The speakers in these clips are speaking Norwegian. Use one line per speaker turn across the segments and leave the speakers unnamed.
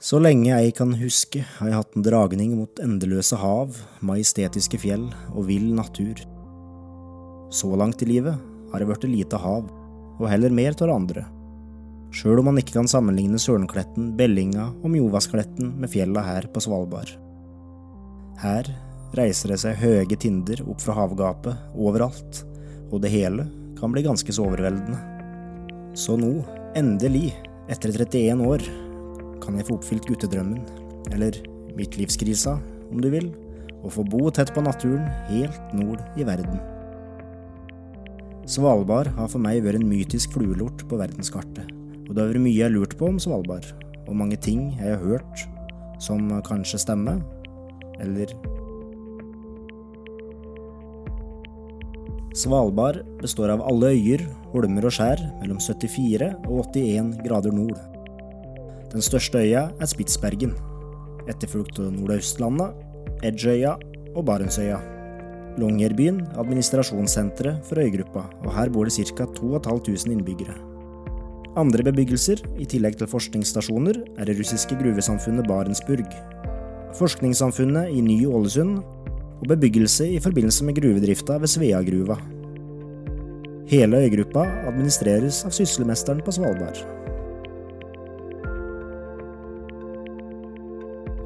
Så lenge jeg kan huske, har jeg hatt en dragning mot endeløse hav, majestetiske fjell og vill natur. Så langt i livet har det blitt lite hav, og heller mer av det andre. Sjøl om man ikke kan sammenligne Sørenkletten, Bellinga og Mjovaskletten med fjella her på Svalbard. Her reiser det seg høye tinder opp fra havgapet overalt, og det hele kan bli ganske så overveldende. Så nå, endelig, etter 31 år, kan jeg få oppfylt guttedrømmen, eller midtlivskrisa, om du vil, og få bo tett på naturen helt nord i verden. Svalbard har for meg vært en mytisk fluelort på verdenskartet, og det har vært mye jeg har lurt på om Svalbard, og mange ting jeg har hørt som kanskje stemmer, eller Svalbard består av alle øyer, holmer og skjær mellom 74 og 81 grader nord. Den største øya er Spitsbergen, etterfulgt av Nordøstlandet, Edgeøya og Barentsøya. Longyearbyen er administrasjonssenteret for øygruppa, og her bor det ca. 2500 innbyggere. Andre bebyggelser, i tillegg til forskningsstasjoner, er det russiske gruvesamfunnet Barentsburg, forskningssamfunnet i Ny-Ålesund og bebyggelse i forbindelse med gruvedrifta ved Sveagruva. Hele øygruppa administreres av sysselmesteren på Svalbard.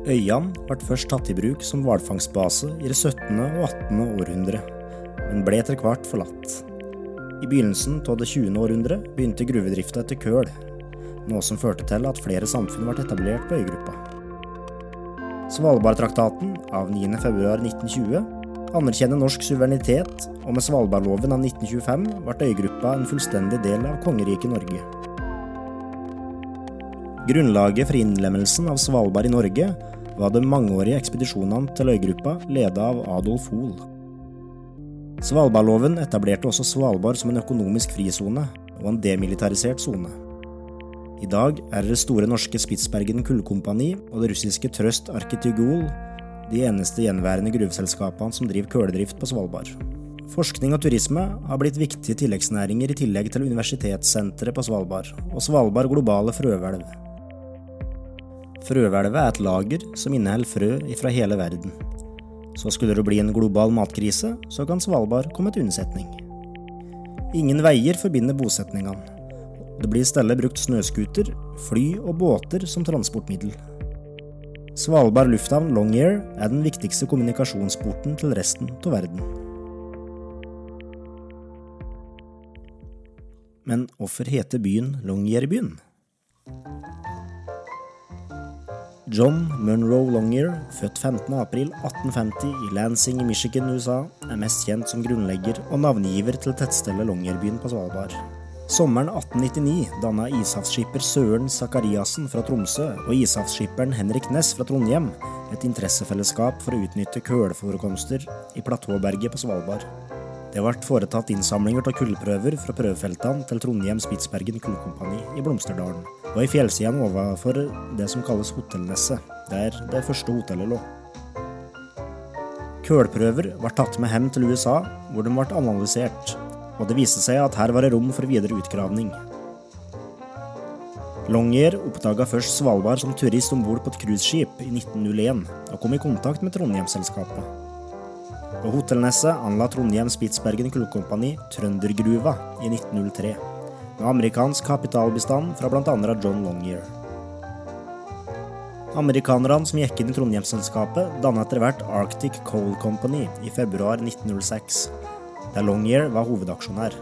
Øyene ble først tatt i bruk som hvalfangstbase i det 17. og 18. århundre, men ble etter hvert forlatt. I begynnelsen av det 20. århundre begynte gruvedrifta etter køl, noe som førte til at flere samfunn ble etablert på øygruppa. Svalbardtraktaten av 9.2.1920 anerkjenner norsk suverenitet, og med Svalbardloven av 1925 ble øygruppa en fullstendig del av kongeriket Norge. Grunnlaget for innlemmelsen av Svalbard i Norge var de mangeårige ekspedisjonene til øygruppa ledet av Adolf Hoel. Svalbardloven etablerte også Svalbard som en økonomisk frisone og en demilitarisert sone. I dag er det store norske Spitsbergen kullkompani og det russiske Trøst Arkitygol de eneste gjenværende gruveselskapene som driver kuledrift på Svalbard. Forskning og turisme har blitt viktige tilleggsnæringer i tillegg til universitetssenteret på Svalbard og Svalbard globale frøhvelv. Frøhvelvet er et lager som inneholder frø fra hele verden. Så skulle det bli en global matkrise, så kan Svalbard komme til unnsetning. Ingen veier forbinder bosetningene. Det blir i stedet brukt snøscooter, fly og båter som transportmiddel. Svalbard lufthavn Longyear er den viktigste kommunikasjonsporten til resten av verden. Men hvorfor heter byen Longyearbyen? John Munro Longyear, født 15.4.1850 i Lansing i Michigan, USA, er mest kjent som grunnlegger og navngiver til tettstedet Longyearbyen på Svalbard. Sommeren 1899 danna ishavsskipper Søren Sakariassen fra Tromsø og ishavsskipperen Henrik Næss fra Trondheim et interessefellesskap for å utnytte kullforekomster i platåberget på Svalbard. Det ble foretatt innsamlinger av kullprøver fra prøvefeltene til Trondheim Spitsbergen Kullkompani i Blomsterdalen, og i fjellsidene overfor det som kalles Hotellneset, der det første hotellet lå. Kølprøver ble tatt med hjem til USA, hvor de ble analysert, og det viste seg at her var det rom for videre utgravning. Longyear oppdaga først Svalbard som turist om bord på et cruiseskip i 1901, og kom i kontakt med Trondheimsselskapet. På Hotellneset anla Trondheim Spitsbergen Kullkompani Trøndergruva i 1903, med amerikansk kapitalbestand fra bl.a. John Longyear. Amerikanerne som gikk inn i Trondheimsselskapet, dannet etter hvert Arctic Coal Company i februar 1906, der Longyear var hovedaksjonær.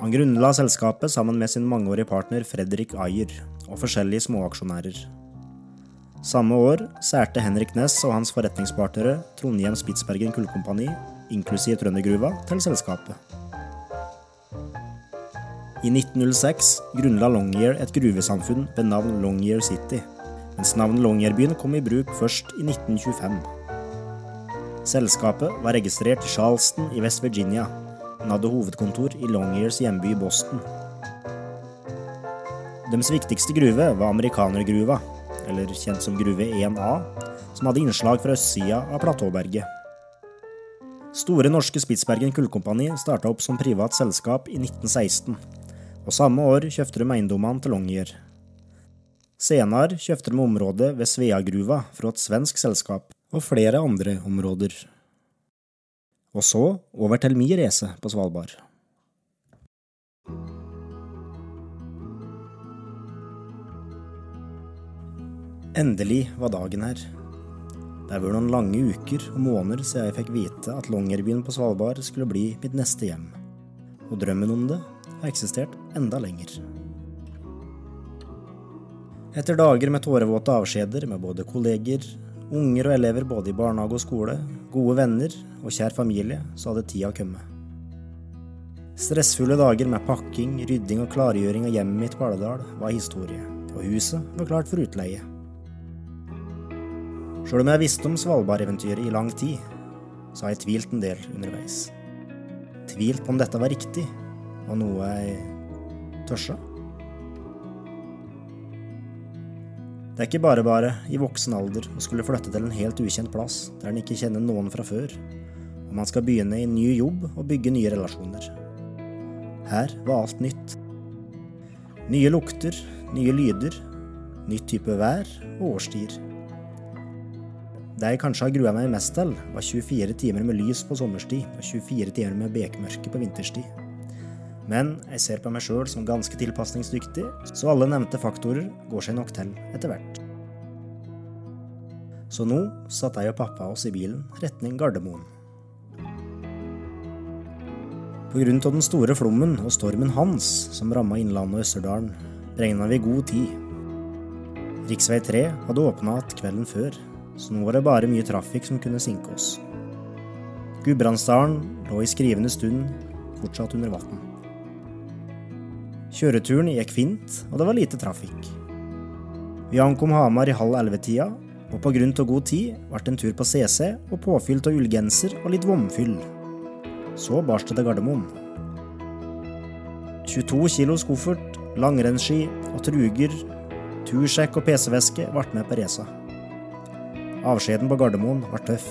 Han grunnla selskapet sammen med sin mangeårige partner Fredrik Ayer og forskjellige småaksjonærer. Samme år særte Henrik Næss og hans forretningspartnere Trondheim Spitsbergen Kullkompani, inklusiv Trøndergruva, til selskapet. I 1906 grunnla Longyear et gruvesamfunn ved navn Longyear City, mens navnet Longyearbyen kom i bruk først i 1925. Selskapet var registrert i Charleston i West Virginia, men hadde hovedkontor i Longyears hjemby Boston. Deres viktigste gruve var amerikanergruva, eller kjent som Gruve 1A, som hadde innslag fra østsida av platåberget. Store Norske Spitsbergen Kullkompani starta opp som privat selskap i 1916, og samme år kjøpte de eiendommene til Longyear. Senere kjøpte de området ved Sveagruva fra et svensk selskap, og flere andre områder. Og så over til min reise på Svalbard. Endelig var dagen her. Det har vært noen lange uker og måneder siden jeg fikk vite at Longyearbyen på Svalbard skulle bli mitt neste hjem. Og drømmen om det har eksistert enda lenger. Etter dager med tårevåte avskjeder med både kolleger, unger og elever både i barnehage og skole, gode venner og kjær familie, så hadde tida kommet. Stressfulle dager med pakking, rydding og klargjøring av hjemmet mitt på Alvdal var historie, og huset var klart for utleie. Sjøl om jeg visste om Svalbard-eventyret i lang tid, så har jeg tvilt en del underveis. Tvilt på om dette var riktig, og noe jeg tørsa. Det er ikke bare bare i voksen alder å skulle flytte til en helt ukjent plass der en ikke kjenner noen fra før, og man skal begynne i en ny jobb og bygge nye relasjoner. Her var alt nytt. Nye lukter, nye lyder, nytt type vær og årstider. Det jeg kanskje har grua meg mest til, var 24 timer med lys på sommerstid og 24 timer med bekmørke på vinterstid. Men jeg ser på meg sjøl som ganske tilpasningsdyktig, så alle nevnte faktorer går seg nok til etter hvert. Så nå satt jeg og pappa oss i bilen retning Gardermoen. Av den store flommen og stormen Hans som ramma Innlandet og Østerdalen, regna vi god tid. Riksvei 3 hadde åpna igjen kvelden før, så nå var det bare mye trafikk som kunne sinke oss. Gudbrandsdalen lå i skrivende stund fortsatt under vann. Kjøreturen gikk fint, og det var lite trafikk. Vi ankom Hamar i halv elleve-tida, og på grunn av god tid ble det en tur på CC og påfylt av ullgenser og litt vomfyll. Så bars det til Gardermoen. 22 kilos koffert, langrennsski og truger, tursjekk og PC-veske ble med på resa. Avskjeden på Gardermoen var tøff,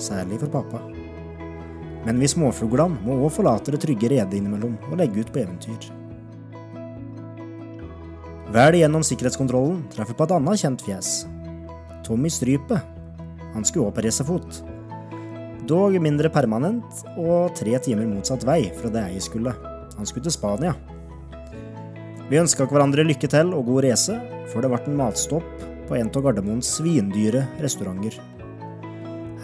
særlig for pappa. Men vi småfuglene må òg forlate det trygge redet innimellom og legge ut på eventyr. Vel gjennom sikkerhetskontrollen traff på et annet kjent fjes. Tommy Strype. Han skulle òg på racerfot. Dog mindre permanent og tre timer motsatt vei fra det jeg skulle. Han skulle til Spania. Vi ønska hverandre lykke til og god race, før det ble en matstopp på en av Gardermoens svindyre restauranter.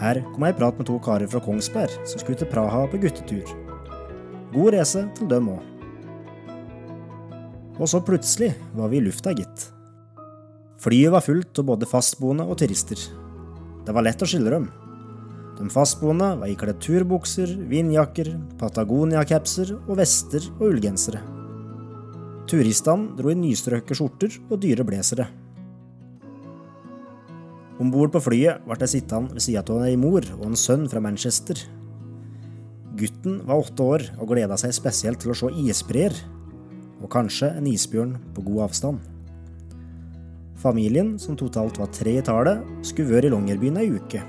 Her kom jeg i prat med to karer fra Kongsberg som skulle til Praha på guttetur. God race til dem òg. Og så plutselig var vi i lufta, gitt. Flyet var fullt av både fastboende og turister. Det var lett å skille dem. De fastboende var ikledd turbukser, vindjakker, Patagonia-capser og vester og ullgensere. Turistene dro i nystrøkne skjorter og dyre blazere. Om bord på flyet ble jeg sittende ved sida av ei mor og en sønn fra Manchester. Gutten var åtte år og gleda seg spesielt til å se isbreer, og kanskje en isbjørn på god avstand. Familien, som totalt var tre i tallet, skulle vært i Longyearbyen ei uke,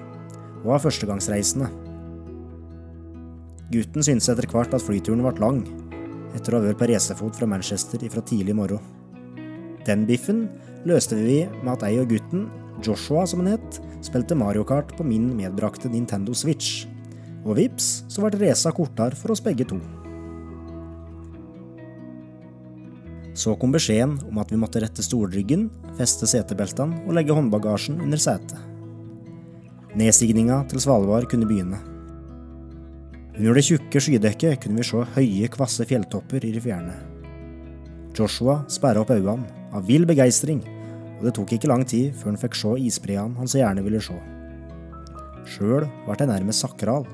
og var førstegangsreisende. Gutten syntes etter hvert at flyturen ble lang, etter å ha vært på racerfot fra Manchester ifra tidlig morgen. Den biffen løste vi med at jeg og gutten Joshua, som han het, spilte Mario Kart på min medbrakte Nintendo Switch. Og vips, så ble resa kortere for oss begge to. Så kom beskjeden om at vi måtte rette stolryggen, feste setebeltene og legge håndbagasjen under setet. Nedstigninga til Svalbard kunne begynne. Under det tjukke skydekket kunne vi se høye, kvasse fjelltopper i det fjerne. Joshua sperra opp øynene av vill begeistring og det tok ikke lang tid før han fikk se isbreene han så gjerne ville se. Sjøl ble jeg nærmest sakral.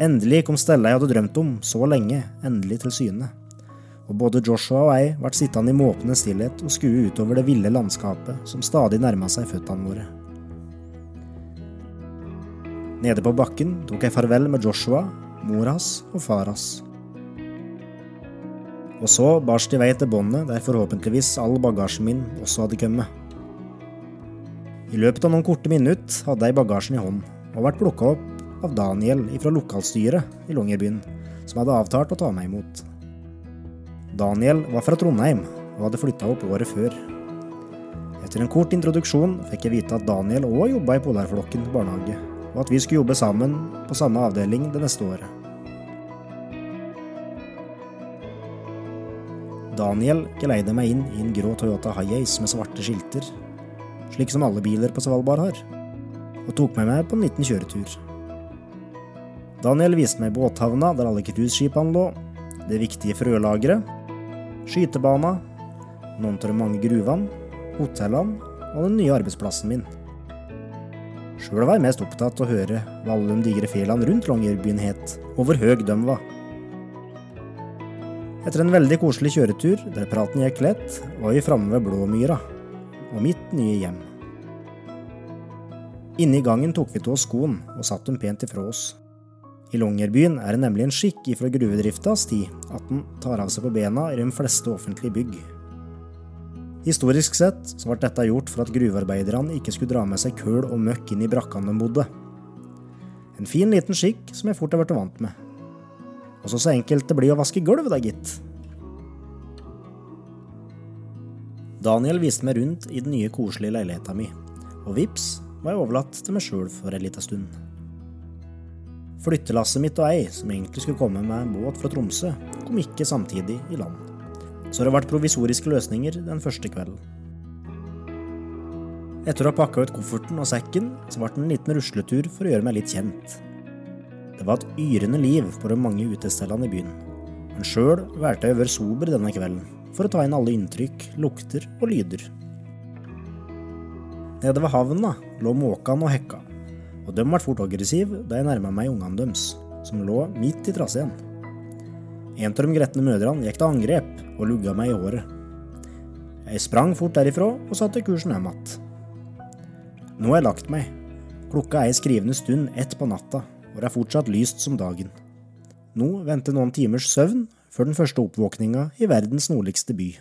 Endelig kom stellet jeg hadde drømt om så lenge, endelig til syne. Og både Joshua og jeg ble sittende i måpende stillhet og skue utover det ville landskapet som stadig nærma seg føttene våre. Nede på bakken tok jeg farvel med Joshua, mor hans og far hans. Og så bars de vei til båndet, der forhåpentligvis all bagasjen min også hadde kommet. I løpet av noen korte minutter hadde jeg bagasjen i hånd, og vært plukka opp av Daniel fra lokalstyret i Longyearbyen, som hadde avtalt å ta meg imot. Daniel var fra Trondheim og hadde flytta opp året før. Etter en kort introduksjon fikk jeg vite at Daniel òg jobba i Polarflokken barnehage, og at vi skulle jobbe sammen på samme avdeling det neste året. Daniel geleida meg inn i en grå Toyota Hiace med svarte skilter, slik som alle biler på Svalbard har, og tok meg med på en liten kjøretur. Daniel viste meg båthavna der alle cruiseskipene lå, det viktige frølageret, skytebana, noen av de mange gruvene, hotellene og den nye arbeidsplassen min. Sjøl var jeg mest opptatt av å høre hva alle de digre fjellene rundt Longyearbyen het, og hvor høy de var. Etter en veldig koselig kjøretur, der praten gikk lett, var vi framme ved Blåmyra, og mitt nye hjem. Inne i gangen tok vi av oss skoen og satt dem pent ifra oss. I Longyearbyen er det nemlig en skikk ifra gruvedriftas tid at den tar av seg på bena i de fleste offentlige bygg. Historisk sett så ble dette gjort for at gruvearbeiderne ikke skulle dra med seg køl og møkk inn i brakkene de bodde. En fin liten skikk som jeg fort har blitt vant med. Og så så enkelt det blir å vaske gulv, da, gitt. Daniel viste meg rundt i den nye, koselige leiligheta mi, og vips var jeg overlatt til meg sjøl for ei lita stund. Flyttelasset mitt og ei, som egentlig skulle komme med båt fra Tromsø, kom ikke samtidig i land så det ble provisoriske løsninger den første kvelden. Etter å ha pakka ut kofferten og sekken, så ble det en liten rusletur for å gjøre meg litt kjent. Det var et yrende liv på de mange utestedene i byen, men sjøl valgte jeg å være sober denne kvelden for å ta inn alle inntrykk, lukter og lyder. Nede ved havna lå måkene og hekka, og de ble fort aggressive da jeg nærma meg ungene deres, som lå midt i traseen. En av de gretne mødrene gikk til angrep og lugga meg i håret. Jeg sprang fort derifra og satte kursen hjem igjen. Nå har jeg lagt meg. Klokka er i skrivende stund ett på natta, og det er fortsatt lyst som dagen. Nå venter noen timers søvn før den første oppvåkninga i verdens nordligste by.